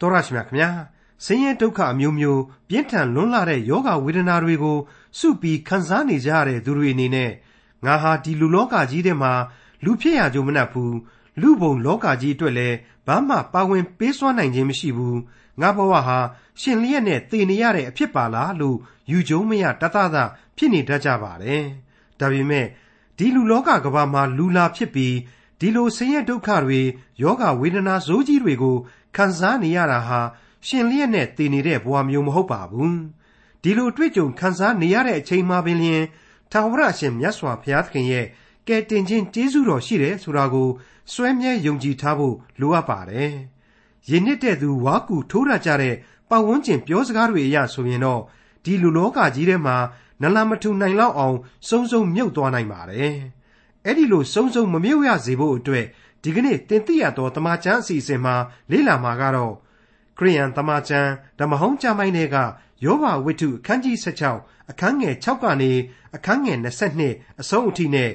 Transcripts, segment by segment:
တော်ရရှိမြခင်ဗျာဆင်းရဲဒုက္ခအမျိုးမျိုးပြင်းထန်လွန်းလာတဲ့ယောဂဝေဒနာတွေကိုစုပြီးခံစားနေကြရတဲ့သူတွေအနေနဲ့ငါဟာဒီလူလောကကြီးထဲမှာလူဖြစ်ရကြုံမနှက်ဘူးလူဘုံလောကကြီးအတွက်လည်းဘာမှပါဝင်ပေးစွမ်းနိုင်ခြင်းမရှိဘူးငါဘဝဟာရှင်လျက်နဲ့တည်နေရတဲ့အဖြစ်ပါလားလို့ယူကြုံမရတသသဖြစ်နေတတ်ကြပါတယ်ဒါပေမဲ့ဒီလူလောကကဘာမှာလူလာဖြစ်ပြီးဒီလိုဆင်းရဲဒုက္ခတွေယောဂဝေဒနာဇိုးကြီးတွေကို ခံစားနေရတာဟာရှင်လျက်နဲ့တည်နေတဲ့ဘဝမျိုးမဟုတ်ပါဘူးဒီလိုတွေ့ကြုံခံစားနေရတဲ့အချိန်မှပင်လျင်ထာဝရရှင်မြတ်စွာဘုရားသခင်ရဲ့ကယ်တင်ခြင်းကျေးဇူးတော်ရှိတယ်ဆိုတာကိုစွဲမြဲယုံကြည်ထားဖို့လိုအပ်ပါတယ်။ယဉ်နှစ်တဲ့သူဝါကူထိုးရကြတဲ့ပတ်ဝန်းကျင်ပြောစကားတွေအရဆိုရင်တော့ဒီလူလောကကြီးထဲမှာနလမထူနိုင်လောက်အောင် စုံစုံမြုပ်သွားနိုင်ပါတယ်။အဲ့ဒီလိုစုံစုံမမြုပ်ရစေဖို့အတွက် ဒီကနေ့တင်ပြရသောတမချန်းအစီအစဉ်မှာလေ့လာမှာကတော့ခရိယန်တမချန်းဓမ္မဟောင်းကျမ်းပိုင်းတွေကယောဘဝိတ္ထုအခန်းကြီး16အခန်းငယ်6ကနေအခန်းငယ်22အဆုံးအထိနဲ့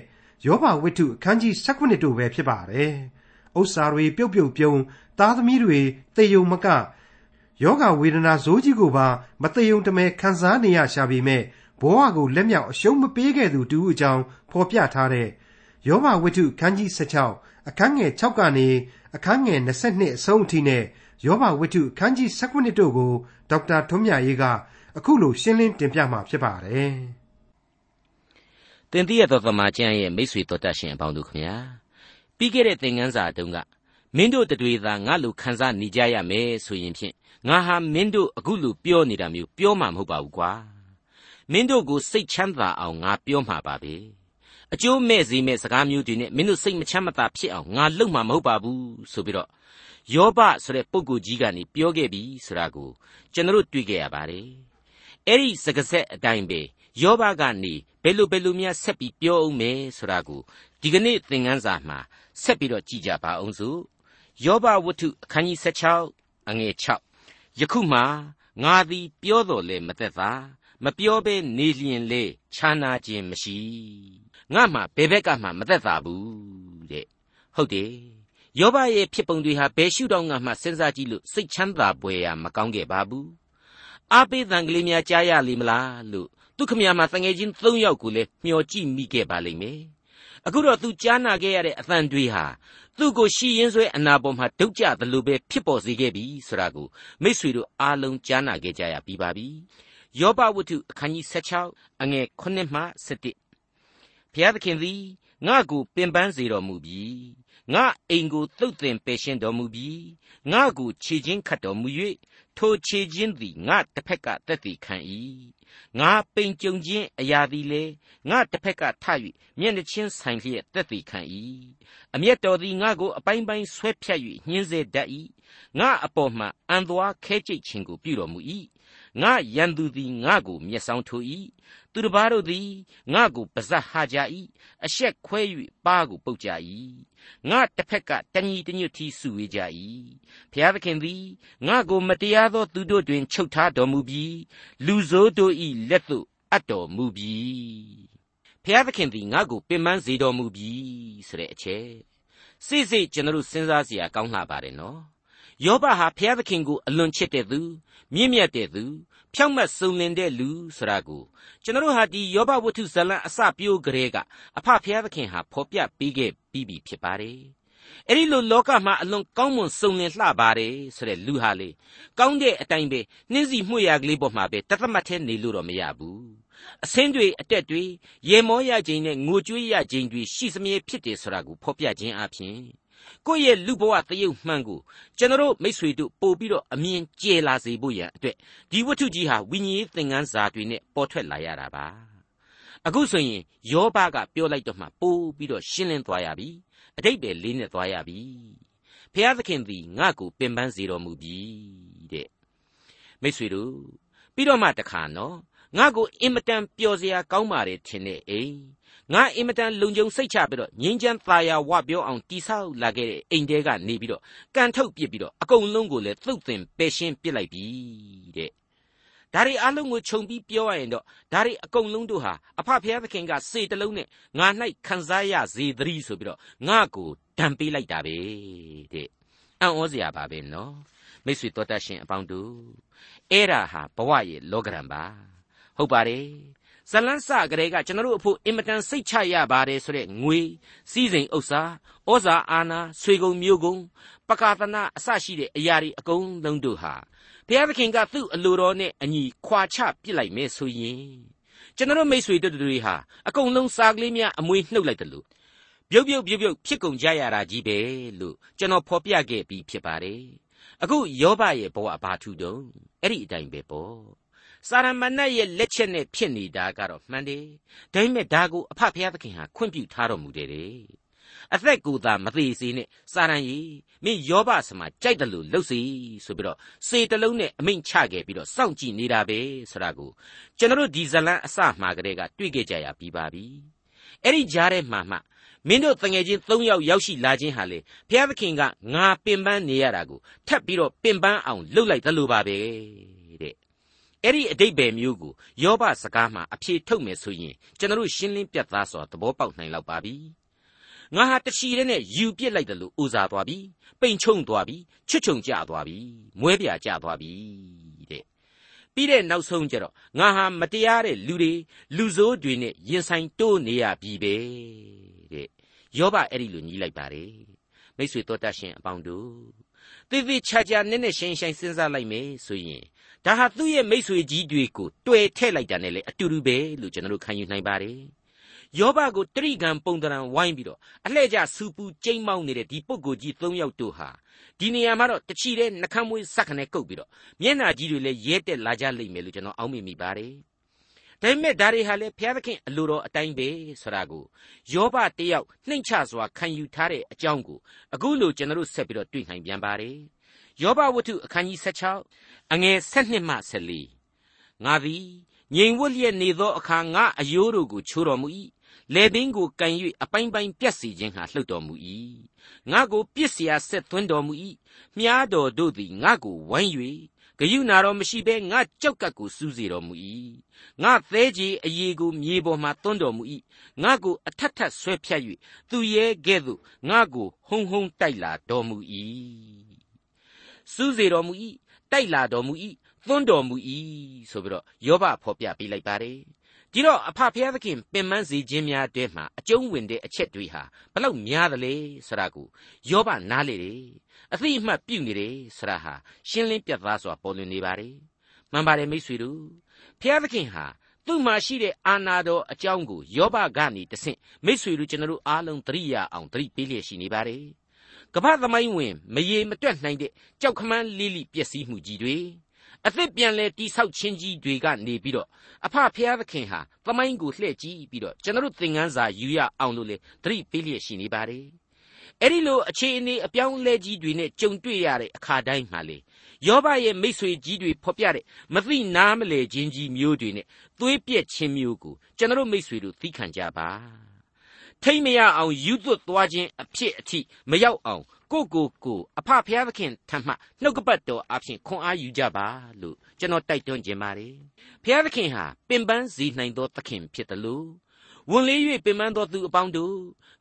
ယောဘဝိတ္ထုအခန်းကြီး18တို့ပဲဖြစ်ပါတယ်။ဥစ္စာတွေပြုတ်ပြုတ်ပြုံသားသမီးတွေသေယုံမကယောဂဝေဒနာဇိုးကြီးကိုပါမသေယုံတမဲခံစားနေရရှာပေမဲ့ဘဝကိုလက်မြောက်အရှုံးမပေးခဲ့သူတူအကြောင်းဖော်ပြထားတဲ့ယောဘဝိတ္ထုအခန်းကြီး16 အခန်းငယ်6ကနေအခန်းငယ်22အဆုံးအထိနဲ့ယောဘဝိတ္ထုအခန်းကြီး19တို့ကိုဒေါက်တာထွန်းမြတ်ရေးကအခုလိုရှင်းလင်းတင်ပြမှာဖြစ်ပါတယ်။တင်ပြရသောသမ္မာကျမ်းရဲ့မိတ်ဆွေတော်တတ်ရှင်အပေါင်းတို့ခင်ဗျာပြီးခဲ့တဲ့သင်ခန်းစာတုန်းကမင်းတို့တွေသာငါလိုခံစားနေကြရမယ်ဆိုရင်ဖြင့်ငါဟာမင်းတို့အခုလိုပြောနေတာမျိုးပြောမှာမဟုတ်ပါဘူးကွာမင်းတို့ကိုစိတ်ချမ်းသာအောင်ငါပြောမှာပါပဲ အကျိုးမဲ့စေမဲ့စကားမျိုးတွေနဲ့မင်းတို့စိတ်မချမ်းမသာဖြစ်အောင်ငါလုပ်မှာမဟုတ်ပါဘူးဆိုပြီးတော့ယောဘဆိုတဲ့ပုဂ္ဂိုလ်ကြီးကနေပြောခဲ့ပြီဆိုတာကိုကျွန်တော်တွေ့ခဲ့ရပါတယ်အဲ့ဒီစကားဆက်အတိုင်းပဲယောဘကနေဘယ်လိုဘယ်လိုများဆက်ပြီးပြောအောင်မယ်ဆိုတာကိုဒီကနေ့သင်ခန်းစာမှာဆက်ပြီးတော့ကြည့်ကြပါအောင်စို့ယောဘဝတ္ထုအခန်းကြီး16အငယ်6ယခုမှငါသည်ပြောတော်လဲမသက်သာမပြောဘဲနေလျင်လေခြားနာခြင်းမရှိ ငါမှဘယ်ဘက်ကမှမသက်သာဘူးတဲ့ဟုတ်တယ်ယောဘရဲ့ဖြစ်ပုံတွေဟာဘယ်ရှုထောင့်ကမှစဉ်းစားကြည့်လို့စိတ်ချမ်းသာပွေရာမကောင်းခဲ့ပါဘူးအားပေးတန်ကလေးများကြားရလိမ့်မလားလို့သူခမရမှာတငယ်ချင်း၃ယောက်ကိုလည်းမျှော်ကြည့်မိခဲ့ပါလိမ့်မယ်အခုတော့သူကြားနာခဲ့ရတဲ့အသံတွေဟာသူ့ကိုရှီရင်ဆွဲအနာပေါ်မှာဒုတ်ကြသလိုပဲဖြစ်ပေါ်စေခဲ့ပြီဆိုတာကိုမိษွေတို့အားလုံးကြားနာခဲ့ကြရပြီးပါပြီယောဘဝတ္ထုအခန်းကြီး16အငယ်9မှ17 ဘုရားသခင်သည်ငါ့ကိုပင်ပန်းစေတော်မူပြီငါအိမ်ကိုသုတ်သင်ပယ်ရှင်းတော်မူပြီငါကိုခြေချင်းခတ်တော်မူ၍ထိုခြေချင်းသည်ငါတစ်ဖက်ကတက်တည်ခံ၏ငါပိန်ကြုံခြင်းအရာသည်လေငါတစ်ဖက်ကထ၍မျက်နှချင်းဆိုင်လျက်တက်တည်ခံ၏အမျက်တော်သည်ငါကိုအပိုင်းပိုင်းဆွဲဖြတ်၍ညှင်းစေတတ်၏ငါအပေါ်မှအံသွားခဲကြိတ်ခြင်းကိုပြုတော်မူ၏ ငါရန်သူသည်ငါကိုမျက်စောင်းထိုး၏သူတစ်ပါးတို့သည်ငါကိုပါဇက်ဟာကြ၏အရှက်ခွဲ၍ပါးကိုပုတ်ကြ၏ငါတစ်ဖက်ကတညီတညွတ်ထီစုဝေးကြ၏ဘုရားသခင်သည်ငါကိုမတရားသောသူတို့တွင်ချုပ်ထားတော်မူပြီးလူဆိုးတို့၏လက်သို့အပ်တော်မူပြီးဘုရားသခင်သည်ငါကိုပင်ပန်းစေတော်မူပြီးဆိုတဲ့အချက်စိစိကျွန်တော်စဉ်းစားเสียကောင်းလှပါတယ်နော် ယောဘဟာဘုရားသခင်ကိုအလွန်ချစ်တဲ့သူမြင့်မြတ်တဲ့သူဖြောင့်မတ်စုံလင်တဲ့လူဆိုတာကိုကျွန်တော်ဟာဒီယောဘဝတ္ထုဇလံအစပြိုးကလေးကအဖဖျားသခင်ဟာဖော်ပြပေးခဲ့ပြီးပြီဖြစ်ပါတယ်။အဲ့ဒီလိုလောကမှာအလွန်ကောင်းမွန်စုံလင်လှပါတယ်ဆိုတဲ့လူဟာလေကောင်းတဲ့အတိုင်းပဲနှင်းစီမှုရကလေးပေါ်မှာပဲတသမတ်ထဲနေလို့တော့မရဘူး။အစင်းတွေအတက်တွေရေမောရခြင်းနဲ့ငိုကြွေးရခြင်းတွေရှိစမြဲဖြစ်တယ်ဆိုတာကိုဖော်ပြခြင်းအပြင် ကိုယ့်ရဲ့လူဘဝတရုပ်မှန်ကိုကျွန်တော်မိษွေတို့ပို့ပြီးတော့အမြင်ကျယ်လာစေဖို့ရန်အတွက်ဒီဝတ္ထုကြီးဟာဝိညာဉ်သင်ခန်းစာတွေနဲ့ပေါ်ထွက်လာရတာပါအခုဆိုရင်ယောဘကပြောလိုက်တော့မှပို့ပြီးတော့ရှင်းလင်းသွားရပြီအတိတ်ပဲလေးနဲ့သွားရပြီဖျားသခင်သည်ငါ့ကိုပင်ပန်းစေတော်မူပြီတဲ့မိษွေတို့ပြီးတော့မှတခါနော်ငါ့ကိုအင်မတန်ပျော်စရာကောင်းပါတယ်ထင်တဲ့အိမ် ငါအင်မတန်လုံခြုံစိတ်ချပြီးတော့ငင်းချမ်းသာယာဝပြောအောင်တိဆောက်လာခဲ့တဲ့အိမ်တဲကနေပြီးတော့ကန်ထုတ်ပစ်ပြီးတော့အကုန်လုံးကိုလည်းသုတ်သင်ပယ်ရှင်းပစ်လိုက်ပြီတဲ့ဒါတွေအလုံးကိုခြုံပြီးပြောရရင်တော့ဒါတွေအကုန်လုံးတို့ဟာအဖဖျားသခင်ကစေတလုံးနဲ့ငါ၌ခံစားရစေသတည်းဆိုပြီးတော့ငါ့ကိုဒဏ်ပေးလိုက်တာပဲတဲ့အံ့ဩစရာပါပဲနော်မိတ်ဆွေတော်တတ်ရှင်အပေါင်းတို့အဲ့ဒါဟာဘဝရဲ့လောကရန်ပါဟုတ်ပါတယ် ဇလန်းစကလေးကကျွန်တော်တို့အဖို့အင်မတန်စိတ်ချရပါတယ်ဆိုတဲ့ငွေစည်းစိမ်ဥစ္စာဩဇာအာဏာဆွေကုန်မျိုးကုန်ပကာသနာအစရှိတဲ့အရာတွေအကုန်လုံးတို့ဟာဘုရားသခင်ကသူ့အလိုတော်နဲ့အညီခွာချပစ်လိုက်မယ်ဆိုရင်ကျွန်တော်မိတ်ဆွေတို့တွေဟာအကုန်လုံးစားကလေးများအမွေနှုတ်လိုက်တယ်လို့ပြုတ်ပြုတ်ပြုတ်ပြုတ်ဖြစ်ကုန်ကြရတာကြီးပဲလို့ကျွန်တော်ဖော်ပြခဲ့ပြီးဖြစ်ပါတယ်အခုယောဘရဲ့ဘဝဘာထူတုံးအဲ့ဒီအတိုင်းပဲပေါ့ စာရမဏေရဲ့လက်ချက်နဲ့ဖြစ်နေတာကတော့မှန်တယ်ဒါပေမဲ့ဒါကိုအဖဖျားသခင်ဟာခွင့်ပြုထားတော်မူတယ်တဲ့အသက်ကိုသာမသေးစေနဲ့စာရန်ကြီးမင်းယောဘဆမှာကြိုက်တယ်လို့လှုပ်စီဆိုပြီးတော့စေတလုံးနဲ့အမိန့်ချခဲ့ပြီးတော့စောင့်ကြည့်နေတာပဲဆိုတာကိုကျွန်တော်တို့ဒီဇလန်းအစမှာကတည်းကတွေ့ခဲ့ကြရပြီးပါပြီအဲ့ဒီကြားထဲမှာမှမင်းတို့တငယ်ချင်း၃ယောက်ရောက်ရှိလာခြင်းဟာလေဘုရားသခင်ကငါပင်ပန်းနေရတာကိုထပ်ပြီးတော့ပင်ပန်းအောင်လှုပ်လိုက်သလိုပါပဲတဲ့ အဲ့ဒီအတိတ်ပဲမျိုးကိုယောဘစကားမှာအဖြေထုတ်မယ်ဆိုရင်ကျွန်တော်တို့ရှင်းလင်းပြတ်သားစွာသဘောပေါက်နိုင်လောက်ပါပြီငါဟာတချီတဲ့နဲ့ယူပစ်လိုက်တယ်လို့ဥစားသွားပြီပိန်ချုံသွားပြီချွတ်ချုံကျသွားပြီမွဲပြာကျသွားပြီတဲ့ပြီးတဲ့နောက်ဆုံးကျတော့ငါဟာမတရားတဲ့လူတွေလူဆိုးတွေနဲ့ရင်ဆိုင်တိုးနေရပြီပဲတဲ့ယောဘအဲ့ဒီလိုညီးလိုက်ပါတယ်မိတ်ဆွေတော်တတ်ရှင်အပေါင်းတို့သေသေးချာချာနဲ့နဲ့ရှင်းရှင်းစဉ်းစားလိုက်မယ်ဆိုရင် ဒါဟာသူ့ရဲ့မိတ်ဆွေကြီးတွေကိုတွေ့ထည့်လိုက်တာနဲ့လေအတူတူပဲလို့ကျွန်တော်တို့ခံယူနိုင်ပါတယ်ယောဘကိုတရိကံပုံတရံဝိုင်းပြီးတော့အလှဲ့ကျစူပူကျိမ့်မောင်းနေတဲ့ဒီပုဂ္ဂိုလ်ကြီး၃ယောက်တို့ဟာဒီနေရာမှာတော့တချီတဲ့နှကမ်းမွေးစက်ခနဲ့ကုတ်ပြီးတော့မျက်နှာကြီးတွေလည်းရဲတက်လာကြလိမ့်မယ်လို့ကျွန်တော်အောက်မေ့မိပါတယ်ဒါပေမဲ့ဒါတွေဟာလေဘုရားသခင်အလိုတော်အတိုင်းပဲဆိုတာကိုယောဘတယောက်နှိမ့်ချစွာခံယူထားတဲ့အကြောင်းကိုအခုလိုကျွန်တော်တို့ဆက်ပြီးတော့တွေ့နိုင်ပြန်ပါတယ် ယောဘဝတ္ထုအခန်းကြီး16အငယ်7မှ14ငါသည်ငြိမ်ဝတ်လျက်နေသောအခါငါအယိုးတို့ကိုချိုးတော်မူ၏လေပင်ကိုကန်၍အပိုင်းပိုင်းပြက်စီခြင်းဟာလှုပ်တော်မူ၏ငါကိုပြစ်เสียဆက်သွင်းတော်မူ၏မြားတော်တို့သည်ငါကိုဝိုင်း၍ဂယုနာတော်မရှိဘဲငါကြောက်ကပ်ကိုစူးစေတော်မူ၏ငါသဲကြီးအယေကိုမြေပေါ်မှသွန်းတော်မူ၏ငါကိုအထက်ထက်ဆွဲဖြတ်၍သူရဲကဲ့သို့ငါကိုဟုံဟုံတိုက်လာတော်မူ၏ စူးစေတော်မူ၏တိုက်လာတော်မူ၏သွန်းတော်မူ၏ဆိုပြီးတော့ယောဘဖော်ပြပေးလိုက်ပါတယ်ဒီတော့အဖဖျားသခင်ပင်ပန်းစေခြင်းများတဲမှာအကျုံးဝင်တဲ့အချက်တွေဟာဘလောက်များသလဲဆိုတာကိုယောဘနားလေတယ်အသိအမှတ်ပြုနေတယ်ဆိုတာဟာရှင်းလင်းပြတ်သားစွာပေါ်လွင်နေပါတယ်မှန်ပါတယ်မိတ်ဆွေတို့ဖျားသခင်ဟာသူ့မှာရှိတဲ့အာနာတော်အကြောင်းကိုယောဘကနေတဆင့်မိတ်ဆွေတို့ကျွန်တော်တို့အားလုံးသတိရအောင်သတိပေးလျက်ရှိနေပါတယ် ကမ္ဘာသမိုင်းဝင်မရေမတွက်နိုင်တဲ့ကြောက်ခမန်းလေးလိပျက်စီးမှုကြီးတွေအသစ်ပြန်လဲတိဆောက်ခြင်းကြီးတွေကနေပြီးတော့အဖဖျားသခင်ဟာသမိုင်းကိုလှည့်ကြည့်ပြီးတော့ကျွန်တော်သင်ခန်းစာယူရအောင်လို့လေသတိပေးလျက်ရှိနေပါတယ်အဲ့ဒီလိုအခြေအနေအပြောင်းလဲကြီးတွေနဲ့ကြုံတွေ့ရတဲ့အခါတိုင်းမှာလေယောဘရဲ့မိษွေကြီးတွေဖော်ပြတဲ့မသိနားမလဲခြင်းကြီးမျိုးတွေနဲ့သွေးပြက်ခြင်းမျိုးကိုကျွန်တော်မိษွေတို့သိခံကြပါ ထိမ့်မရအောင်ယူသွတ်သွားခြင်းအဖြစ်အထိမရောက်အောင်ကိုကိုကိုအဖဖျားသခင်ထံမှနှုတ်ကပတ်တော်အဖြစ်ခွန်အားယူကြပါလို့ကျွန်တော်တိုက်တွန်းခြင်းပါတယ်ဖျားသခင်ဟာပင်ပန်းစေနိုင်သောသခင်ဖြစ်တယ်လို့ဝန်လေး၍ပင်ပန်းသောသူအပေါင်းတို့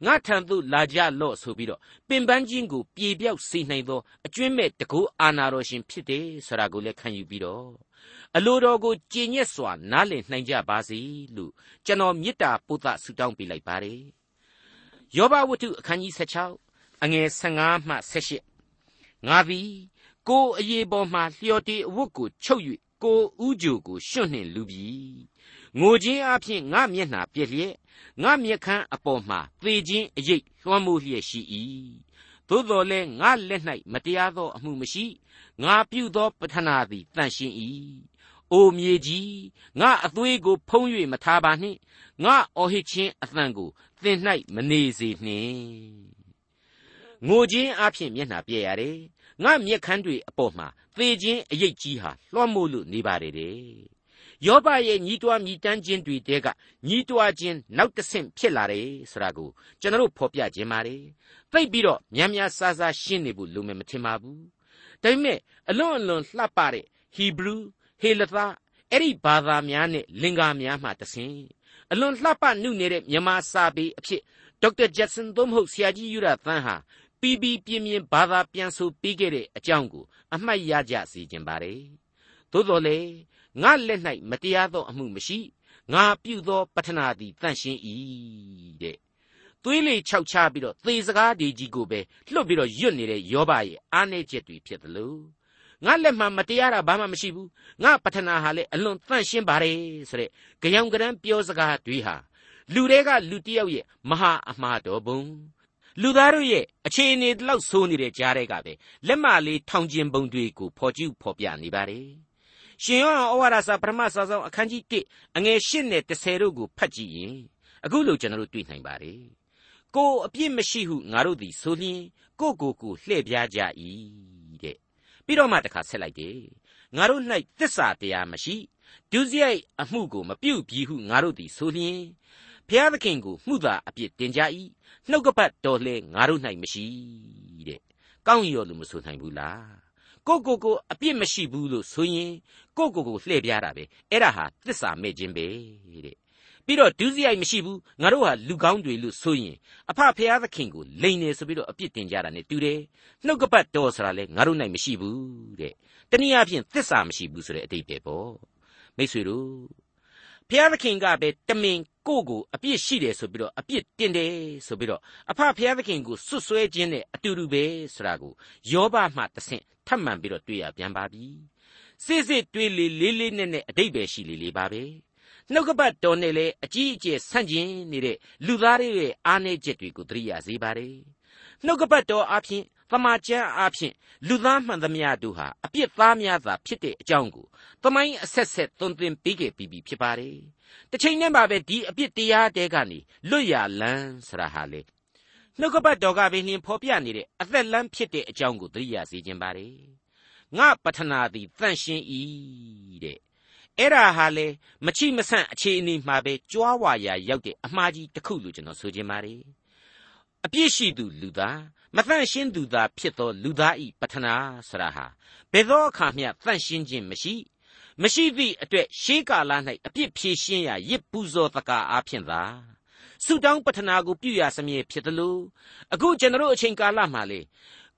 ငါထံသို့လာကြလော့ဆိုပြီးတော့ပင်ပန်းခြင်းကိုပြေပြောက်စေနိုင်သောအကျွင့်မဲ့တကူအာနာတော်ရှင်ဖြစ်တယ်ဆိုတာကိုလည်းခံယူပြီးတော့အလိုတော်ကိုကြည်ညက်စွာနားလည်နိုင်ကြပါစေလို့ကျွန်တော်မေတ္တာပို့သဆုတောင်းပေးလိုက်ပါတယ် ယောဘဝတ္ထုအခန်းကြီး16အငယ်15မှ18ငါသည်ကိုအရေးပေါ်မှလျှော်တေအဝတ်ကိုချုပ်၍ကိုဥကြိုကိုရွှွန့်နှင့်လူပြီငိုခြင်းအပြင်ငါမျက်နှာပြက်လျက်ငါမျက်ခမ်းအပေါ်မှသေခြင်းအရေးလွှမ်းမိုးလျက်ရှိ၏သို့တော်လည်းငါလက်၌မတရားသောအမှုမရှိငါပြုသောပထနာသည်တန်ရှင်း၏ အိုမြေကြီးငါအသွေးကိုဖုံး၍မထားပါနှင့်ငါအော်ဟစ်ခြင်းအသံကိုသင်၌မနေစေနှင့်ငိုခြင်းအဖြစ်မျက်နှာပြည့်ရတယ်ငါမျက်ခမ်းတွေအပေါ်မှာသေခြင်းအရေးကြီးဟာလွှမ်းမိုးလို့နေပါတယ်တဲ့ယောဘရဲ့ညီးတွားမြည်တမ်းခြင်းတွေတဲကညီးတွားခြင်းနောက်တစ်ဆင့်ဖြစ်လာတယ်ဆိုတာကိုကျွန်တော်ဖော်ပြခြင်းပါတယ်သိပြီးတော့များများဆာဆာရှင်းနေဖို့လိုမယ်မထင်ပါဘူးဒါပေမဲ့အလွန်အလွန်လှပတဲ့ဟီဘရူး ဟေလသအဲ့ဒီဘာသာများနဲ့လင်္ကာများမှတဆင်အလွန်လှပနုနေတဲ့မြန်မာစာပေအဖြစ်ဒေါက်တာဂျက်ဆန်သို့မဟုတ်ဆရာကြီးယူရသန်းဟာပီပီပြင်းပြင်းဘာသာပြန်ဆိုပေးခဲ့တဲ့အကြောင်းကိုအမှတ်ရကြစေခြင်းပါတယ်သို့တော်လေငါလက်၌မတရားသောအမှုမရှိငါပြုသောပထနာသည်တန့်ရှင်း၏တဲ့သွေးလေခြောက်ချပြီးတော့သေစကားဒီကြီးကိုပဲလွတ်ပြီးတော့ရွတ်နေတဲ့ယောဘရဲ့အားနည်းချက်တွေဖြစ်တယ်လို့ ငါလက်မှမတရားတာဘာမှမရှိဘူးငါပထနာဟာလေအလွန်တန့်ရှင်းပါတယ်ဆိုတဲ့ကြောင်ကရန်ပြောစကားတွေဟာလူတွေကလူတယောက်ရဲ့မဟာအမှားတော်ပုံလူသားတို့ရဲ့အခြေအနေတလောက်ဆိုးနေတဲ့ကြားတွေကပဲလက်မလေးထောင်ကျင်ပုံတွေကိုဖော်ကျူးဖော်ပြနေပါတယ်ရှင်ယောဟန်ဩဝါဒစာပထမစာဆောင်အခန်းကြီး1အငယ်8နဲ့10တို့ကိုဖတ်ကြည့်ရင်အခုလိုကျွန်တော်တို့တွေ့နိုင်ပါတယ်ကိုအပြစ်မရှိဟုငါတို့သည်ဆိုလျင်ကိုကိုကိုလှည့်ပြားကြ၏တဲ့ ပြီးတော့မှတခါဆက်လိုက်တယ်ငါတို့၌သစ္စာတရားမရှိဒုစရိုက်အမှုကိုမပြုတ်ပြီးဟုငါတို့သည်ဆိုလျင်ဘုရားသခင်ကိုမှုသာအပြစ်တင်ကြ၏နှုတ်ကပတ်တော်လဲငါတို့၌မရှိတဲ့ကောင်းရောလို့မဆိုနိုင်ဘူးလားကိုကိုကိုအပြစ်မရှိဘူးလို့ဆိုရင်ကိုကိုကိုလှည့်ပြားတာပဲအဲ့ဒါဟာသစ္စာမဲ့ခြင်းပဲတဲ့ ပြီးတော့ဒုစရိုက်မရှိဘူးငါတို့ဟာလူကောင်းတွေလို့ဆိုရင်အဖဖျားသခင်ကိုလိန်နေဆိုပြီးတော့အပြစ်တင်ကြတာ ਨੇ တူတယ်နှုတ်ကပတ်တော်ဆိုတာလဲငါတို့၌မရှိဘူးတဲ့တနည်းအားဖြင့်သစ္စာမရှိဘူးဆိုတဲ့အတိတ်ပဲပေါ့မိတ်ဆွေတို့ဘုရားသခင်ကပဲတမင်ကိုကိုအပြစ်ရှိတယ်ဆိုပြီးတော့အပြစ်တင်တယ်ဆိုပြီးတော့အဖဘုရားသခင်ကိုစွတ်စွဲခြင်းနဲ့အတူတူပဲဆိုတာကိုယောဘမှတဆင့်ထပ်မံပြီးတော့တွေ့ရပြန်ပါပြီစစ်စစ်တွေးလေလေးလေးနဲ့နဲ့အတိတ်ပဲရှိလေလေပါပဲ နှုတ်ကပတ်တော်နဲ့လည်းအကြီးအကျယ်ဆန့်ကျင်နေတဲ့လူသားတွေရဲ့အားနည်းချက်တွေကိုသတိရစေပါတယ်နှုတ်ကပတ်တော်အဖြစ်တမန်ကျမ်းအဖြစ်လူသားမှန်သမျှတို့ဟာအပြစ်သားများသာဖြစ်တဲ့အကြောင်းကိုသမိုင်းအဆက်ဆက်သွန်သင်ပေးခဲ့ပြီးပြီဖြစ်ပါတယ်တစ်ချိန်တည်းမှာပဲဒီအပြစ်တရားတဲကနေလွတ်ရလန်းဆရာဟာလေနှုတ်ကပတ်တော်ကပဲနှင်ဖော်ပြနေတဲ့အသက်လန်းဖြစ်တဲ့အကြောင်းကိုသတိရစေခြင်းပါတယ်ငါပထနာသည်တန့်ရှင်း၏တဲ့ အဲ့ဒါဟာလေမချိမဆန့်အခြေအနေမှာပဲကြွားဝါရာရောက်တဲ့အမှားကြီးတစ်ခုလို့ကျွန်တော်ဆိုချင်ပါတယ်အပြစ်ရှိသူလူသားမတန့်ရှင်းသူသားဖြစ်သောလူသားဤပထနာဆရာဟာဘယ်သောအခါမျှတန့်ရှင်းခြင်းမရှိမရှိသည့်အတွက်ရှေးကာလ၌အပြစ်ဖြေရှင်းရာရစ်ပူဇော်တကာအားဖြင့်သာဆုတောင်းပတနာကိုပြုရစမြဲဖြစ်တယ်လို့အခုကျွန်တော်အချိန်ကာလမှာလေ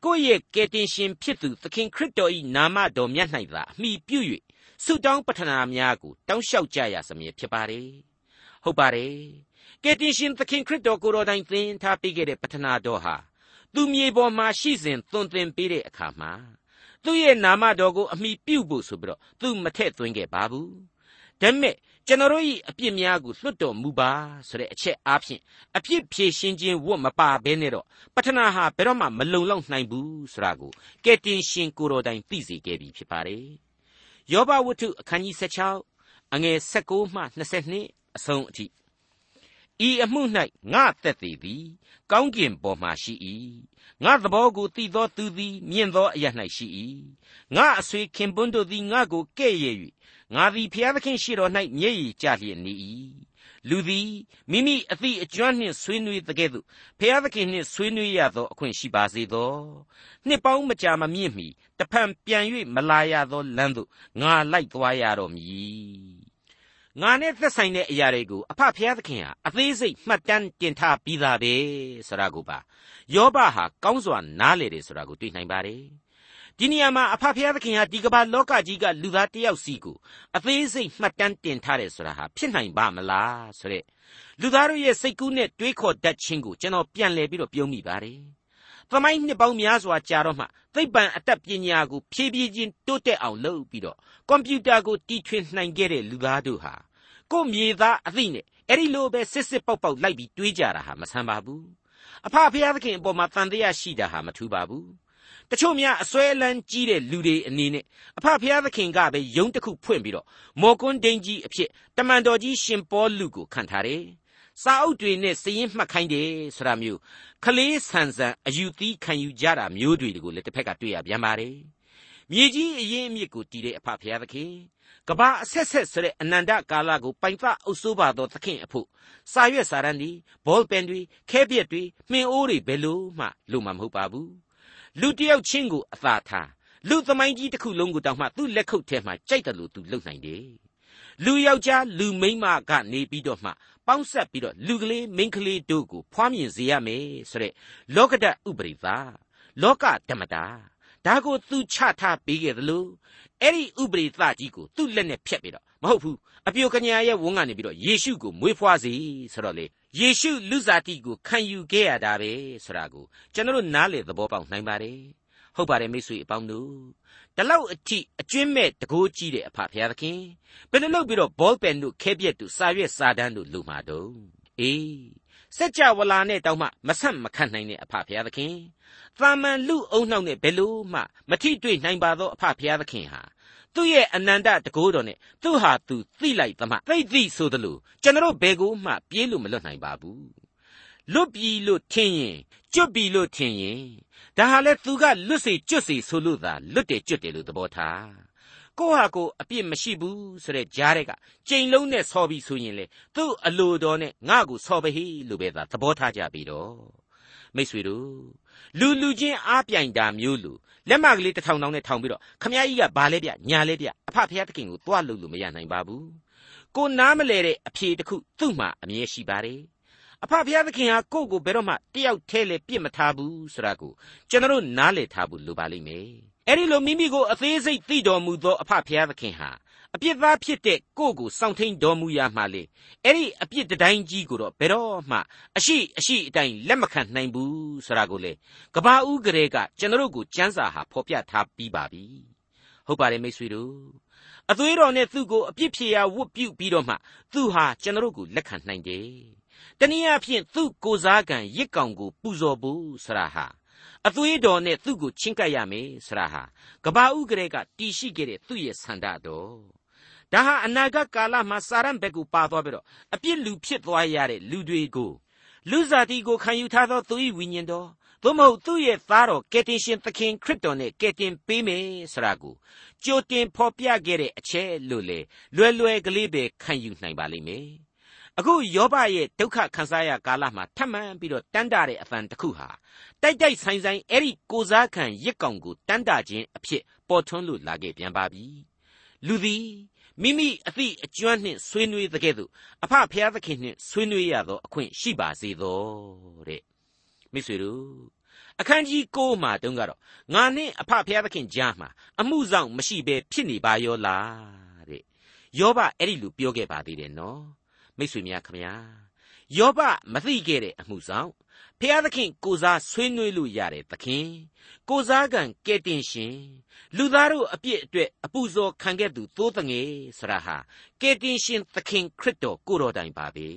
ကိုယ့်ရဲ့ကယ်တင်ရှင်ဖြစ်သူသခင်ခရစ်တော်၏နာမတော်မြတ်၌သာအမိပြု၍ ဆုတောင်းပတနာများကိုတောင်းလျှောက်ကြရစမြဲဖြစ်ပါတယ်ဟုတ်ပါတယ်ကယ်တင်ရှင်သခင်ခရစ်တော်ကိုယ်တော်တိုင်သင်ထားပေးခဲ့တဲ့ပတနာတော်ဟာသူမြေပေါ်မှာရှိစဉ်သွန်သင်ပေးတဲ့အခါမှာသူ့ရဲ့နာမတော်ကိုအမိပြုဖို့ဆိုပြီးတော့သူမထည့်သွင်းခဲ့ပါဘူးဒါပေမဲ့ကျွန်တော်တို့၏အပြစ်များကိုလွတ်တော်မူပါဆိုတဲ့အချက်အားဖြင့်အပြစ်ဖြေရှင်းခြင်းဝတ်မပါဘဲနဲ့တော့ပထနာဟာဘယ်တော့မှမလုံလောက်နိုင်ဘူးဆိုတာကိုကယ်တင်ရှင်ကိုတော်တိုင်သိစေခဲ့ပြီဖြစ်ပါတယ် ယောဘဝတ္ထုအခန်းကြီး16အငယ်16မှ22အဆုံးအထိဤအမှု၌ငါသက်သေးသည်ကောင်းကင်ပေါ်မှရှိ၏ငါသဘောကိုသိသောသူသည်မြင့်သောအရ၌ရှိ၏ငါအဆွေခင်ပွန်းတို့သည်ငါကိုကဲ့ရဲ့၍ငါသည်ဖျားသခင်ရှိတော်၌မျက်ရည်ကျလျက်နေ၏ လူသည်မိမိအသည့်အကျွမ်းနှင့်ဆွေးနွေးတဲ့ကဲ့သို့ဖျားသခင်နှင့်ဆွေးနွေးရသောအခွင့်ရှိပါစေသောနှစ်ပေါင်းမကြာမမြင့်မီတဖန်ပြန်၍မလာရသောလမ်းသို့ငါလိုက်သွားရတော်မည်ငါနဲ့သက်ဆိုင်တဲ့အရာတွေကိုအဖဖျားသခင်ဟာအသေးစိတ်မှတ်တမ်းတင်ထားပြီးသားပဲဆိုတာကိုပါယောဘဟာကောင်းစွာနားလေတယ်ဆိုတာကိုတွေ့နိုင်ပါတယ် ဒီနေရာမှာအဖဖျားသခင်ဟာဒီကမ္ဘာလောကကြီးကလူသားတယောက်စီကိုအသေးစိတ်မှတ်တမ်းတင်ထားတယ်ဆိုတာဟာဖြစ်နိုင်ပါမလားဆိုတဲ့လူသားတို့ရဲ့စိတ်ကူးနဲ့တွေးခေါ်တတ်ခြင်းကိုကျွန်တော်ပြန်လည်ပြီးတော့ပြုံးမိပါတယ်။သမိုင်းနှစ်ပေါင်းများစွာကြာတော့မှသိပ္ပံအတတ်ပညာကိုဖြည်းဖြည်းချင်းတိုးတက်အောင်လုပ်ပြီးတော့ကွန်ပျူတာကိုတီထွင်နိုင်ခဲ့တဲ့လူသားတို့ဟာကို့မြေသားအသိနဲ့အဲ့ဒီလိုပဲစစ်စစ်ပေါက်ပေါက်လိုက်ပြီးတွေးကြတာဟာမဆန်းပါဘူး။အဖဖျားသခင်အပေါ်မှာတန်တရားရှိတာဟာမထူးပါဘူး တချို့များအစွဲအလန်းကြီးတဲ့လူတွေအနေနဲ့အဖဖျားသခင်ကပဲယုံတစ်ခုဖွင့်ပြီးတော့မော်ကွန်းဒိန်ကြီးအဖြစ်တမန်တော်ကြီးရှင်ပေါလုကိုခံထားတယ်။စာအုပ်တွေနဲ့စည်ရင်မှတ်ခိုင်းတယ်ဆိုတာမျိုးခလေးဆန်ဆန်အယူသီးခံယူကြတာမျိုးတွေကိုလည်းတစ်ဖက်ကတွေ့ရပြန်ပါတယ်။မြေကြီးအရင်အမြစ်ကိုတည်တဲ့အဖဖျားသခင်ကဘာအဆက်ဆက်ဆိုတဲ့အနန္တကာလကိုပိုင်ဖအုပ်စိုးပါသောသခင်အဖို့စာရွက်စာတမ်းတွေဘောပင်တွေခဲပြက်တွေမှင်အိုးတွေဘယ်လို့မှလို့မှမဟုတ်ပါဘူး လူတယောက်ချင်းကိုအသာထားလူသမိုင်းကြီးတစ်ခုလုံးကိုတောင်မှသူ့လက်ခုပ်ထဲမှာကြိုက်တယ်လို့သူလုပ်နိုင်တယ်လူယောက်ျားလူမိန်းမကနေပြီးတော့မှပေါင်းဆက်ပြီးတော့လူကလေးမိန်းကလေးတို့ကိုဖွားမြင်စေရမယ်ဆိုတဲ့လောကဓာတ်ဥပရိသလောကဓမ္မတာ ဒါကိုသူချထားပေးခဲ့သလိုအဲ့ဒီဥပရိသကြီးကိုသူ့လက်နဲ့ဖျက်ပြီးတော့မဟုတ်ဘူးအပြိုကညာရဲ့ဝန်းကနေပြီးတော့ယေရှုကိုမွေးဖွားစေဆိုတော့လေယေရှုလူစားတိကိုခံယူခဲ့ရတာပဲဆိုတာကိုကျွန်တော်နားလေသဘောပေါက်နိုင်ပါတယ်ဟုတ်ပါတယ်မိတ်ဆွေအပေါင်းတို့ဒီလောက်အထိအကျွင်းမဲ့တကိုးကြီးတဲ့အဖဖရာသခင်ဘယ်လိုလုပ်ပြီးတော့ဘောပန်တို့ခဲပြက်တို့စာရွက်စာတန်းတို့လူမာတော့အေး စัจ java လာနဲ့တောင်မှမဆက်မခတ်နိုင်တဲ့အဖဖရာသခင်သာမန်လူအုံနှောက်နဲ့ဘယ်လို့မှမထိတွေ့နိုင်ပါသောအဖဖရာသခင်ဟာသူ့ရဲ့အနန္တတကိုးတော်နဲ့သူ့ဟာသူသိလိုက်သမှသိသိဆိုသလိုကျွန်တော်ဘယ်ကိုမှပြေးလို့မလွတ်နိုင်ပါဘူးလွတ်ပြီလို့ထင်ရင်ကျွတ်ပြီလို့ထင်ရင်ဒါဟာလဲသူကလွတ်စေကျွတ်စေဆိုလို့သာလွတ်တယ်ကျွတ်တယ်လို့သဘောထား ကိုဟာကိုအပြစ်မရှိဘူးဆိုတဲ့ကြားတဲ့ကကြိမ်လုံးနဲ့ဆော်ပြီးဆိုရင်လေသူ့အလိုတော်နဲ့ငါ့ကိုဆော်ပဟိလို့ပဲသာသဘောထားကြပြီတော့မိတ်ဆွေတို့လူလူချင်းအားပြိုင်တာမျိုးလူလက်မကလေးတစ်ထောင်တောင်းနဲ့ထောင်ပြီးတော့ခမကြီးကဘာလဲဗျညာလဲဗျအဖဖခင်သခင်ကိုတွားလို့လို့မရနိုင်ပါဘူးကိုနားမလဲတဲ့အဖြေတစ်ခုသူ့မှာအမြဲရှိပါတယ်အဖဖခင်သခင်ဟာကိုယ့်ကိုဘယ်တော့မှတယောက်တည်းလေပြစ်မထားဘူးဆိုတာကိုကျွန်တော်နားလည်ထားဖို့လိုပါလိမ့်မယ် အဲ့ဒီလိုမိမိကိုအသေးစိတ်သိတော်မူသောအဖဖခင်သခင်ဟာအပြစ်သားဖြစ်တဲ့ကိုယ့်ကိုစောင့်ထိန်တော်မူရမှလေအဲ့ဒီအပြစ်တိုင်းကြီးကိုတော့ဘယ်တော့မှအရှိအရှိအတိုင်းလက်မခံနိုင်ဘူးဆိုတာကိုလေကဘာဦးကလေးကကျွန်တော်တို့ကိုစံစာဟာဖော်ပြထားပြီးပါပြီဟုတ်ပါတယ်မိတ်ဆွေတို့အသွေးတော်နဲ့သူ့ကိုအပြစ်ဖြေရာဝတ်ပြုပြီးတော့မှသူဟာကျွန်တော်တို့ကိုလက်ခံနိုင်တယ်တနည်းအားဖြင့်သူ့ကိုစားကံရစ်ကောင်ကိုပူဇော်ဖို့ဆရာဟာ အသွေးတော်နဲ့သူ့ကိုချင်းကပ်ရမယ်ဆရာဟာကဘာဥကလေးကတီရှိခဲ့တဲ့သူ့ရဲ့ဆန္ဒတော်ဒါဟာအနာဂတ်ကာလမှာစာရန်ဘက်ကိုပါသွားပြီးတော့အပြစ်လူဖြစ်သွားရတဲ့လူတွေကိုလူစားတီကိုခံယူထားသောသူ၏ဝိညာဉ်တော်သို့မဟုတ်သူ့ရဲ့သားတော်ကယ်တင်ရှင်သခင်ခရစ်တော်နဲ့ကယ်တင်ပေးမယ်ဆိုတာကိုကြိုတင်ဖော်ပြခဲ့တဲ့အချက်လို့လေလွယ်လွယ်ကလေးပဲခံယူနိုင်ပါလိမ့်မယ် အခုယောဘရဲ့ဒုက္ခခံစားရကာလမှာထပ်မံပြီးတော့တန်းတာတဲ့အဖန်တစ်ခုဟာတိုက်တိုက်ဆိုင်ဆိုင်အဲ့ဒီကိုစားခံရစ်ကောင်ကိုတန်းတာခြင်းအဖြစ်ပေါ်ထွန်းလို့လာခဲ့ပြန်ပါပြီလူသည်မိမိအသည့်အကျွမ်းနှင့်ဆွေးနွေးတဲ့ကဲ့သို့အဖဖျားသခင်နှင့်ဆွေးနွေးရသောအခွင့်ရှိပါစေသောတဲ့မိတ်ဆွေတို့အခန်းကြီး9မှာတုန်းကတော့ငါနှင့်အဖဖျားသခင်ကြားမှာအမှုဆောင်မရှိဘဲဖြစ်နေပါရောလားတဲ့ယောဘအဲ့ဒီလိုပြောခဲ့ပါသေးတယ်နော် မိတ်ဆွေများခမညာယောဘမသိခဲ့တဲ့အမှုဆောင်ဖျားသခင်ကိုစားဆွေးနွေးလို့ရတဲ့သခင်ကိုစားကံကဲတင်ရှင်လူသားတို့အပြစ်အတွက်အပူဇော်ခံခဲ့သူသိုးတငယ်ဆရာဟာကဲတင်ရှင်သခင်ခရစ်တော်ကိုတော်တိုင်ပါပဲ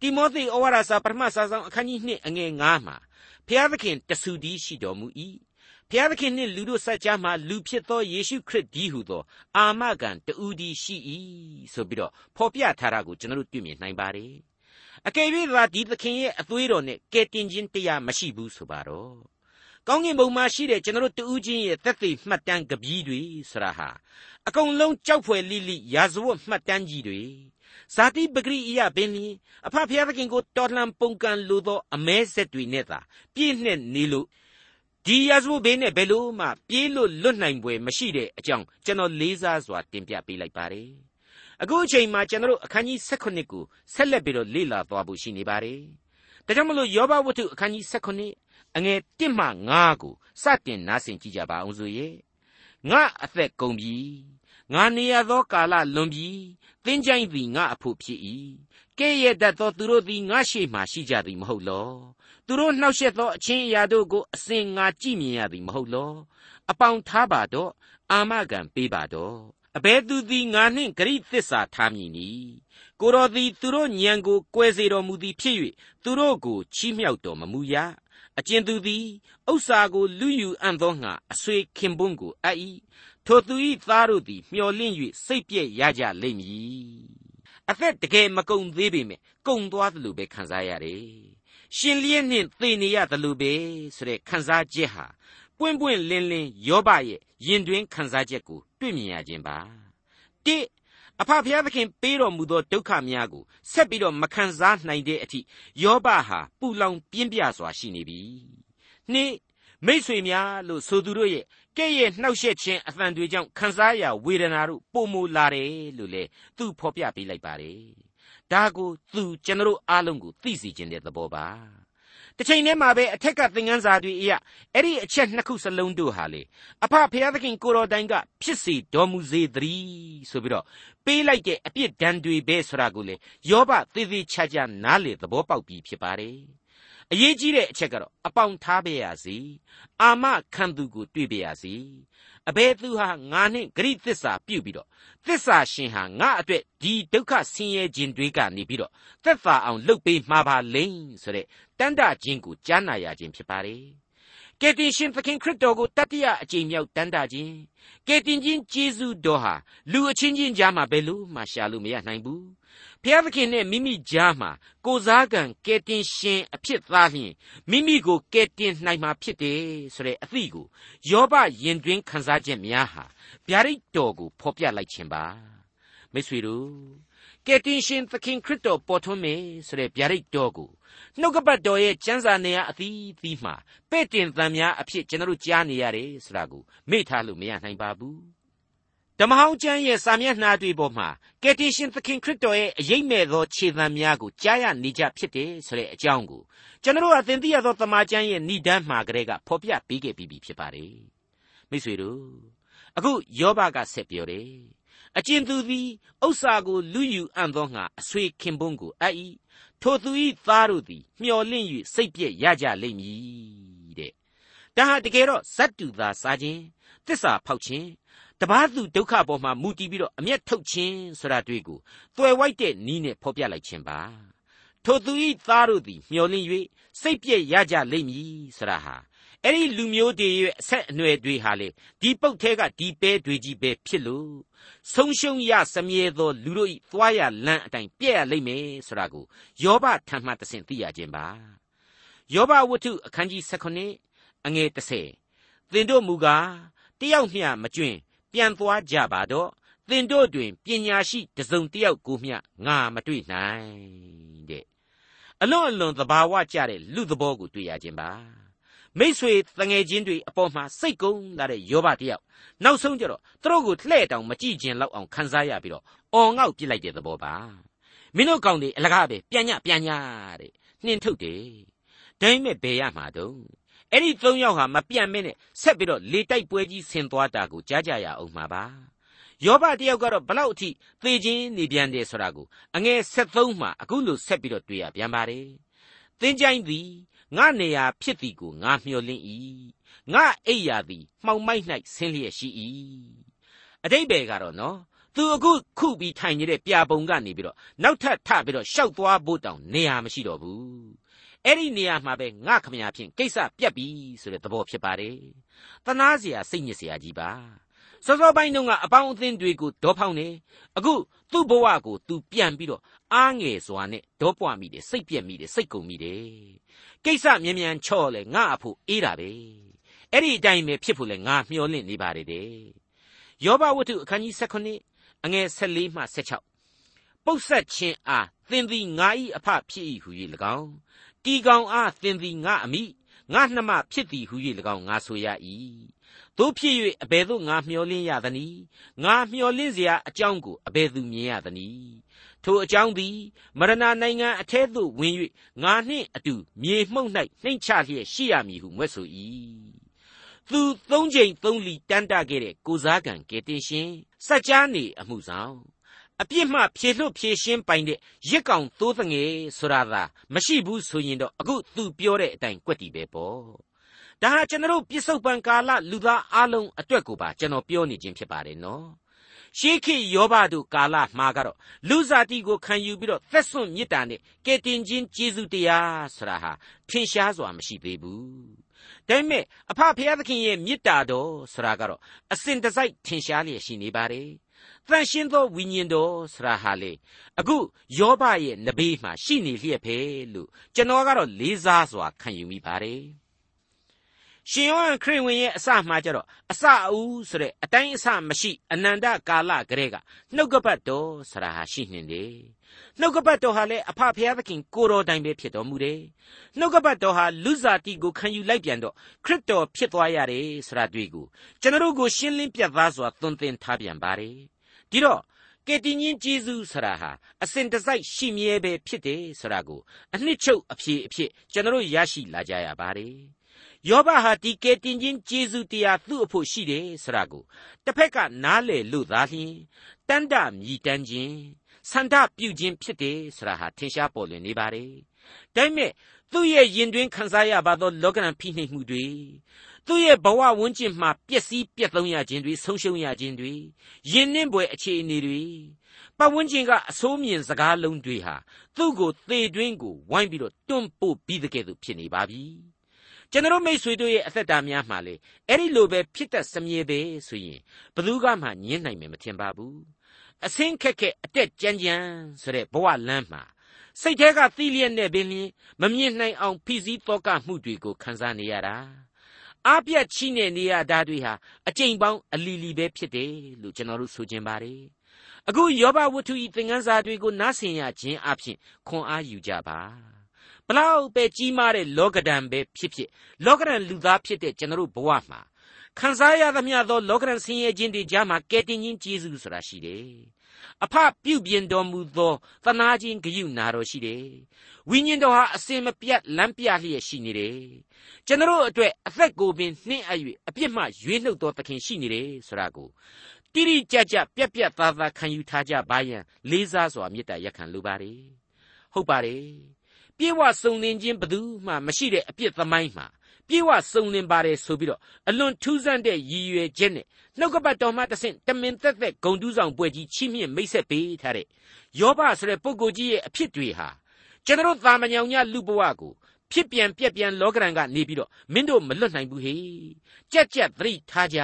တိမောသေဩဝါဒစာပထမစာဆောင်အခန်းကြီး2အငယ်9မှာဖျားသခင်တဆူဒီရှိတော်မူ၏ ဖျားသခင်နှင့်လူတို့ဆက်ကြားမှာလူဖြစ်သောယေရှုခရစ်ဒီဟုသော အာမခံတူဒီရှိ၏ဆိုပြီးတော့ဖော်ပြထားတာကိုကျွန်တော်တို့တွေ့မြင်နိုင်ပါတယ်အကယ်၍သာဒီသခင်ရဲ့အသွေးတော်နဲ့ကယ်တင်ခြင်းတရားမရှိဘူးဆိုပါတော့ကောင်းကင်ဘုံမှာရှိတဲ့ကျွန်တော်တို့တူးချင်းရဲ့သက်သေမှတ်တမ်းကပီးတွေဆရာဟာအကုန်လုံးကြောက်ဖွယ်လိလိရာဇဝတ်မှတ်တမ်းကြီးတွေဇာတိပဂရိအယပင်လျင်အဖဖျားသခင်ကိုတော်လှန်ပုန်ကန်လိုသောအမဲဆက်တွေနဲ့သာပြည့်နှက်နေလို့ ဒီရာဇဝတ်ဘေးနဲ့ဘယ်လို့မှပြေးလို့လွတ်နိုင်ပွဲမရှိတဲ့အကြောင်းကျွန်တော်လေးစားစွာတင်ပြပေးလိုက်ပါတယ်အခုအချိန်မှာကျွန်တော်အခန်းကြီး16ကိုဆက်လက်ပြီးတော့လေ့လာသွားဖို့ရှိနေပါတယ်ဒါကြောင့်မလို့ယောဘဝတ္ထုအခန်းကြီး16အငယ်1မှ9ကိုစတင်နားဆင်ကြည့်ကြပါအောင်ဆိုရဲ့ငါအသက်ကုန်ပြီ ငါနေရသောကာလလွန်ပြီသင်ကြိုင်းသည်ငါအဖို့ဖြစ်၏ကဲ့ရဲ့တတ်သောသူတို့သည်ငါရှိမှရှိကြသည်မဟုတ်လောသူတို့နှောက်ယှက်သောအချင်းအရာတို့ကိုအစဉ်ငါကြည့်မြင်ရသည်မဟုတ်လောအပေါင်ထားပါတော့အာမခံပေးပါတော့အဘဲသူသည်ငါနှင့်ဂရိသစ္စာထားမည်နီကိုတော်သည်သူတို့ညံကိုကွဲစေတော်မူသည်ဖြစ်၍သူတို့ကိုချီးမြှောက်တော်မမူရအကျဉ်သူသည်ဥစ္စာကိုလူယူအံ့သောငါအဆွေခင်ပွန်းကိုအပ်၏ ထိုသူ၏သားတို့သည်မျှော်လင့်၍စိတ်ပြည့်ရကြလိမ့်မည်အသက်တကယ်မကုံသေးပေမဲ့ကုံသွားတယ်လို့ပဲခံစားရတယ်ရှင်လျက်နှင့်သေနေရတယ်လို့ပဲဆိုတဲ့ခံစားချက်ဟာပွင့်ပွင့်လင်းလင်းယောဘရဲ့ရင်တွင်ခံစားချက်ကိုတွေ့မြင်ရခြင်းပါတိအဖဖျားသခင်ပေးတော်မူသောဒုက္ခများကိုဆက်ပြီးတော့မခံစားနိုင်တဲ့အထိယောဘဟာပူလောင်ပြင်းပြစွာရှိနေပြီ။နှစ်မိษွေများလို့ဆိုသူတို့ရဲ့ ကဲ့ရဲ့နှောက်ယှက်ခြင်းအသံတွေကြောင့်ခံစားရဝေဒနာတို့ပုံမူလာတယ်လို့လေသူဖော်ပြပေးလိုက်ပါတယ်ဒါကိုသူကျွန်တော်အားလုံးကိုသိစေခြင်းတဲ့သဘောပါတစ်ချိန်တည်းမှာပဲအထက်ကသင်ခန်းစာတွေအရာအဲ့ဒီအချက်နှစ်ခုစလုံးတို့ဟာလေအဖဖျားသခင်ကိုတော်တိုင်ကဖြစ်စီတော်မူစေတည်းဆိုပြီးတော့ပေးလိုက်တဲ့အပြစ်ဒဏ်တွေပဲဆိုတာကိုလေယောဘသေသေးချာချာနားလေသဘောပေါက်ပြီးဖြစ်ပါတယ် အရေးကြီးတဲ့အချက်ကတော့အပေါင်ထားပါရစေအာမခံသူကိုတွေ့ပါရစေအဘယ်သူဟာငါနဲ့ဂရိသစ္စာပြုတ်ပြီးတော့သစ္စာရှင်ဟာငါအတွက်ဒီဒုက္ခဆင်းရဲခြင်းတွေကနေပြီးတော့သက်သာအောင်လုပ်ပေးမှာပါလိမ့်ဆိုတဲ့တန်တခြင်းကိုကြားနာရခြင်းဖြစ်ပါတယ်ကယ်တင်ရှင်သခင်ခရစ်တော်ကိုတတိယအကြိမ်မြောက်တန်တခြင်းကယ်တင်ခြင်းကျေးဇူးတော်ဟာလူအချင်းချင်းကြားမှာဘယ်လို့မှရှာလို့မရနိုင်ဘူး ဖျားသခင်နဲ့မိမိကြားမှာကိုစားကံကဲတင်ရှင်အဖြစ်သားလျင်မိမိကိုကဲတင်နိုင်မှာဖြစ်တယ်ဆိုတဲ့အသည့်ကိုယောဘရင်တွင်ခံစားချက်များဟာဗျာဒိတ်တော်ကိုဖော်ပြလိုက်ခြင်းပါမိတ်ဆွေတို့ကဲတင်ရှင်သခင်ခရစ်တော်ပေါ်ထွန်းမယ်ဆိုတဲ့ဗျာဒိတ်တော်ကိုနှုတ်ကပတ်တော်ရဲ့ကျမ်းစာနေရာအသီးသီးမှာပဲ့တင်သံများအဖြစ်ကျွန်တော်တို့ကြားနေရတယ်ဆိုတာကိုမေ့ထားလို့မရနိုင်ပါဘူး ဓမ္မဟောင်းကျမ်းရဲ့စာမျက်နှာတွေပေါ်မှာကယ်တင်ရှင်သခင်ခရစ်တော်ရဲ့အရေးမဲ့သောခြေသံများကိုကြားရနေကြဖြစ်တယ်ဆိုတဲ့အကြောင်းကိုကျွန်တော်အသင်သိရသောတမန်ကျမ်းရဲ့ဏိဒန်းမှာကလေးကဖော်ပြပေးခဲ့ပြီးဖြစ်ပါတယ်မိတ်ဆွေတို့အခုယောဘကဆက်ပြောတယ်အကျဉ်သူသည်ဥစ္စာကိုလူယူအံ့သောငါအဆွေခင်ပွန်းကိုအပ်၏ထိုသူ၏သားတို့သည်မျော်လင့်၍စိတ်ပြည့်ရကြလိမ့်မည်တဲ့ဒါဟာတကယ်တော့ဇတ်တူသာစားခြင်းတစ္ဆာဖောက်ခြင်း တပားသူဒုက္ခပေါ်မှာမူတည်ပြီးတော့အမျက်ထုတ်ခြင်းဆိုတာတွေ့ကိုတွယ်ဝိုက်တဲ့နီးနဲ့ဖော်ပြလိုက်ခြင်းပါထိုသူဤသားတို့သည်မျောလင့်၍စိတ်ပြည့်ရကြလိမ့်မည်ဆိုတာဟာအဲ့ဒီလူမျိုးတွေရဲ့အဆက်အနွယ်တွေဟာလေဒီပုတ်သေးကဒီပဲတွေကြီးပဲဖြစ်လို့ဆုံးရှုံးရစမြဲသောလူတို့ဤသွားရလမ်းအတိုင်းပြည့်ရလိမ့်မယ်ဆိုတာကိုယောဘထံမှတဆင့်သိရခြင်းပါယောဘဝတ္ထုအခန်းကြီး19အငယ်30သင်တို့မူကားတယောက်မျှမကျွင်း ပြန်သွားကြပါတော့သင်တို့တွင်ပညာရှိတစုံတယောက်ကိုမျှငါမတွေ့နိုင်တဲ့အလွန်အလွန်သဘာဝကျတဲ့လူသဘောကိုတွေ့ရခြင်းပါမိษွေတငယ်ချင်းတွေအပေါ်မှာစိတ်ကုန်းလာတဲ့ယောဘတယောက်နောက်ဆုံးကျတော့သူတို့ကိုလှဲ့တောင်မကြည့်ခြင်းလောက်အောင်ခံစားရပြီးတော့အော်ငေါ့ပြစ်လိုက်တဲ့သဘောပါမင်းတို့ကောင်တွေအလကားပဲပြန်ညပြန်ညတဲ့နှင်းထုတ်တယ်ဒါပေမဲ့ဘယ်ရမှာတုံး အဲ့ဒီသုံးယောက်ဟာမပြတ်မင်းနဲ့ဆက်ပြီးတော့လေတိုက်ပွဲကြီးဆင်သွားတာကိုကြားကြရအောင်မှာပါယောဘတယောက်ကတော့ဘလောက်အထိသေခြင်းနေပြန်တယ်ဆိုတာကိုအငယ်73မှာအခုလို့ဆက်ပြီးတော့တွေ့ရပြန်ပါတယ်သင်ချိုင်းသည်ငါနေရာဖြစ်သည်ကိုငါမျှော်လင့်၏ငါအိယာသည်မှောင်မိုက်၌ဆင်းလျက်ရှိ၏အတိတ်ဘယ်ကတော့နော်သူအခုခုပြီးထိုင်နေတဲ့ပြာပုံကနေပြီးတော့နောက်ထပ်ထပြီးတော့ရှောက်သွားဖို့တောင်နေရာမရှိတော့ဘူး အဲ့ဒီနေရာမှာပဲငါခမညာဖြင့်ကိစ္စပြတ်ပြီဆိုတဲ့သဘောဖြစ်ပါတယ်တနာเสียစိတ်ညစ်เสียကြီးပါစောစောပိုင်းတုန်းကအပေါင်းအသင်းတွေကိုဒေါဖောင်းနေအခုသူ့ဘဝကိုသူပြန်ပြီးတော့အားငယ်စွာနဲ့ဒေါပွားမိတယ်စိတ်ပြက်မိတယ်စိတ်ကုန်မိတယ်ကိစ္စမြန်မြန်ချော့လေငါအဖို့အေးတာပဲအဲ့ဒီအတိုင်းပဲဖြစ်ဖို့လဲငါမျှော်လင့်နေပါတယ်တဲ့ယောဘဝတ္ထုအခန်းကြီး16အငယ်14မှ16ပုတ်ဆက်ခြင်းအားသင်သည်ငါ၏အဖဖြစ်၏ဟု၍၎င်း တီကောင်အားသင်သည်ငါအမိငါနှမဖြစ်သည်ဟု၍၎င်းငါဆိုရ၏တို့ဖြစ်၍အဘယ်သို့ငါမျှော်လင့်ရသနည်းငါမျှော်လင့်เสียအကြောင်းကိုအဘယ်သူမြင်ရသနည်းထိုအကြောင်းသည်မရဏနိုင်ငံအထဲသို့ဝင်၍ငါနှင့်အတူမြေမှုန့်၌နှိမ့်ချလျက်ရှိရမည်ဟုမွဲ့ဆို၏သူသုံးချိန်သုံးလီတန်းတခဲ့တဲ့ကိုစားကံကဲတင်ရှင်စัจ जा နေအမှုဆောင် အပြစ်မှဖြေလွတ်ဖြေရှင်းပိုင်တဲ့ရစ်ကောင်သိုးသငယ်ဆိုတာသာမရှိဘူးဆိုရင်တော့အခုသူပြောတဲ့အတိုင်းကွက်တီပဲပေါ့ဒါဟာကျွန်တော်ပြစ္ဆုတ်ပံကာလလူသားအလုံးအတွက်ကိုပါကျွန်တော်ပြောနေခြင်းဖြစ်ပါတယ်နော်ရှေးခေတ်ယောဘတို့ကာလမှာကတော့လူစားတီကိုခံယူပြီးတော့သက်စွန့်မေတ္တာနဲ့ကယ်တင်ခြင်းကျေးဇူးတရားဆိုတာဟာထင်ရှားစွာမရှိသေးဘူးဒါပေမဲ့အဖဖခင်သခင်ရဲ့မေတ္တာတော်ဆိုတာကတော့အစဉ်တစိုက်ထင်ရှားလျက်ရှိနေပါတယ် တန်ရှင်းသောဝိညာဉ်တော်ဆရာဟာလေအခုယောဘရဲ့နဘေးမှာရှိနေလျက်ပဲလို့ကျွန်တော်ကတော့လေးစားစွာခံယူမိပါတယ်ရှင်ယောဟန်ခရစ်ဝင်ရဲ့အစမှာကြတော့အစအဦးဆိုတဲ့အတိုင်းအစမရှိအနန္တကာလကလေးကနှုတ်ကပတ်တော်ဆရာဟာရှိနေတယ်နှုတ်ကပတ်တော်ဟာလည်းအဖဖျားသခင်ကိုတော်တိုင်ပဲဖြစ်တော်မူတယ်နှုတ်ကပတ်တော်ဟာလူစားတီကိုခံယူလိုက်ပြန်တော့ခရစ်တော်ဖြစ်သွားရတယ်ဆိုတာတွေ့ကိုကျွန်တော်တို့ကိုရှင်းလင်းပြသစွာသွန်သင်ထားပြန်ပါတယ် ဒီတော့ကယ်တင်ရှင်ဂျေဇုဆရာဟာအစဉ်တစိုက်ရှိမြဲပဲဖြစ်တယ်ဆိုတာကိုအနှစ်ချုပ်အဖြေအဖြစ်ကျွန်တော်ရရှိလာကြရပါတယ်ယောဘဟာဒီကယ်တင်ရှင်ဂျေဇုတရားသူ့အဖို့ရှိတယ်ဆိုတာကိုတစ်ဖက်ကနားလေလို့သာလျှင်တန်တမြည်တမ်းခြင်းဆန္ဒပြုခြင်းဖြစ်တယ်ဆိုတာဟာထင်ရှားပေါ်လွင်နေပါတယ်ဒါပေမဲ့သူ့ရဲ့ရင်တွင်ခံစားရပါသောလောကရန်ဖိနှိပ်မှုတွေ သူ့ရဲ့ဘဝဝန်းကျင်မှာပျက်စီးပြတ်သုံးရခြင်းတွေဆုံးရှုံးရခြင်းတွေယဉ်နှင်းပွဲအခြေအနေတွေပတ်ဝန်းကျင်ကအဆိုးမြင်စကားလုံးတွေဟာသူ့ကိုသေတွင်းကိုဝိုင်းပြီးတော့တွန့်ပို့ပြီးတဲ့ကဲ့သို့ဖြစ်နေပါပြီကျွန်တော်မိတ်ဆွေတို့ရဲ့အသက်တာများမှာလေအဲ့ဒီလိုပဲဖြစ်တတ်စမြဲပဲဆိုရင်ဘသူကမှညင်းနိုင်မယ်မထင်ပါဘူးအစင်းခက်ခက်အတက်ကြမ်းကြမ်းဆိုတဲ့ဘဝလမ်းမှာစိတ်ထဲကသီးလျက်နဲ့ပင်လျင်မမြင်နိုင်အောင်ဖိစီးတော့ကမှုတွေကိုခံစားနေရတာ အပြတ်ချိနေနေရတာတွေဟာအကျိန်ပေါင်းအလီလီပဲဖြစ်တယ်လို့ကျွန်တော်တို့ဆိုခြင်းပါတယ်အခုယောဘဝတ္ထုဤသင်ခန်းစာတွေကိုနားဆင်ရခြင်းအပြင်ခွန်အားယူကြပါဘလောက်ပဲကြီးမားတဲ့လောကဒဏ်ပဲဖြစ်ဖြစ်လောကဒဏ်လူသားဖြစ်တဲ့ကျွန်တော်တို့ဘဝမှာခံစားရသမျှသောလောကရန်ဆင်းရဲခြင်းတွေကြားမှာကယ်တင်ခြင်းကျေးဇူးဆိုတာရှိတယ်။ အဖပြုပြင်တော်မူသောသနာခြင်းဂရုနာတော်ရှိတယ်။ဝိညာဉ်တော်ဟာအစင်မပြတ်လမ်းပြလျက်ရှိနေတယ်။ကျွန်တော်အတွက်အသက်ကိုပင်နှင်းအပ်၍အပြစ်မှရွေးနှုတ်တော်သခင်ရှိနေတယ်ဆိုတာကိုတိတိကျကျပြက်ပြက်သားသားခံယူထားကြပါယံလေးစားစွာမေတ္တာရက်ခံလိုပါတယ်။ဟုတ်ပါတယ်။ပြေဝစုံလင်ခြင်းဘသူမှမရှိတဲ့အပြစ်သမိုင်းမှာ ပြေဝစုံလင်ပါတယ်ဆိုပြီးတော့အလွန်ထူးဆန်းတဲ့ရည်ရွယ်ချက်နဲ့နှုတ်ကပတ်တော်မှတဆင့်တမင်သက်သက်ဂုံတူးဆောင်ပွဲကြီးချီးမြှင့်မိတ်ဆက်ပေးထားတဲ့ယောဘဆိုတဲ့ပုဂ္ဂိုလ်ကြီးရဲ့အဖြစ်တွေဟာကျွန်တော်သာမညောင်ညလူဘဝကိုဖြစ်ပြန်ပြက်ပြန်လောကရန်ကနေပြီးတော့မင်းတို့မလွတ်နိုင်ဘူးဟေကြက်ကြက်သတိထားကြ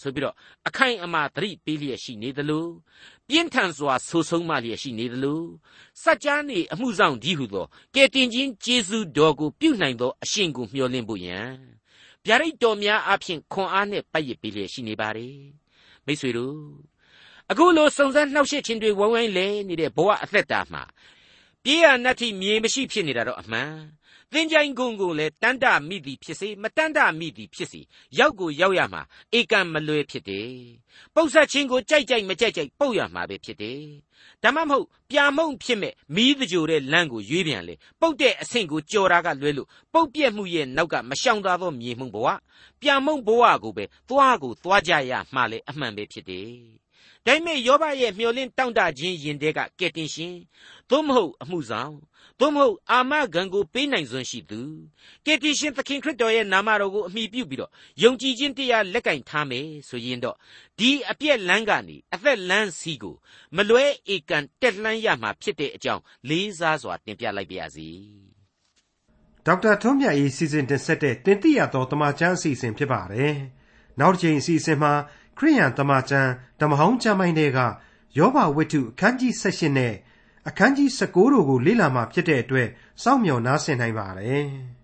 ဆိုပြီးတော့အခိုင်အမာသတိပေးလျက်ရှိနေသလို ပြင်းထန်စွာဆူဆုံးမှလျက်ရှိနေသလိုစัจ जा နေအမှုဆောင်ဒီဟုသောကဲတင်ချင်းကျေးဇူးတော်ကိုပြုနိုင်သောအရှင်ကိုမျှော်လင့်ဖို့ယံဗျာဒိတ်တော်များအဖြစ်ခွန်အားနဲ့ပတ်ရပေးလျက်ရှိနေပါ रे မိတ်ဆွေတို့အခုလိုစုံစမ်းနှောက်ယှက်ခြင်းတွေဝိုင်းဝိုင်းလဲနေတဲ့ဘဝအသက်တာမှာပြေးရနှက်ထိမြေမရှိဖြစ်နေတာတော့အမှန် သင်္ကြိုင်ကုန်းကိုလည်းတန်တမိသည်ဖြစ်စေမတန်တမိသည်ဖြစ်စေရောက်ကိုရောက်ရမှာဧကံမလွယ်ဖြစ်တယ်ပု္ပ္ပတ်ချင်းကိုကြိုက်ကြိုက်မကြိုက်ကြိုက်ပုတ်ရမှာပဲဖြစ်တယ်ဒါမှမဟုတ်ပြာမုံဖြစ်မဲ့မီးတကြိုတဲ့လမ်းကိုရွေးပြန်လေပုတ်တဲ့အဆင့်ကိုကြော်တာကလွဲလို့ပုတ်ပြက်မှုရဲ့နောက်ကမရှောင်သာသောမြေမှုဘဝပြာမုံဘဝကိုပဲသွားကိုသွားကြရမှာလေအမှန်ပဲဖြစ်တယ် ဒါပေမဲ့ယောဘရဲ့မျောလင့်တောင့်တခြင်းယင်တဲ့ကကဲတင်ရှင်သို့မဟုတ်အမှုဆောင်သို့မဟုတ်အာမဂံကိုပေးနိုင်စွမ်းရှိသူကယ်တင်ရှင်သခင်ခရစ်တော်ရဲ့နာမတော်ကိုအမိပြုပြီးတော့ယုံကြည်ခြင်းတရားလက်ကင်ထားမယ်ဆိုရင်တော့ဒီအပြက်လန်းကနေအသက်လန်းစီကိုမလွဲဧကန်တက်လှမ်းရမှာဖြစ်တဲ့အကြောင်းလေးစားစွာတင်ပြလိုက်ပါရစေဒေါက်တာထွန်းမြတ်၏စီစဉ်တင်ဆက်တဲ့တင်ပြတော်တမချန်းအစီအစဉ်ဖြစ်ပါတယ်နောက်တစ်ချိန်အစီအစဉ်မှာ ခရိယန်တမချန်းဓမ္မဟောင်းကျမ်းပိုင်းတွေကယောဘဝိတ္ထုအခန်းကြီး16နဲ့အခန်းကြီး19တို့ကိုလေ့လာမှဖြစ်တဲ့အတွက်စောင့်မျှော်နားဆင်နိုင်ပါတယ်။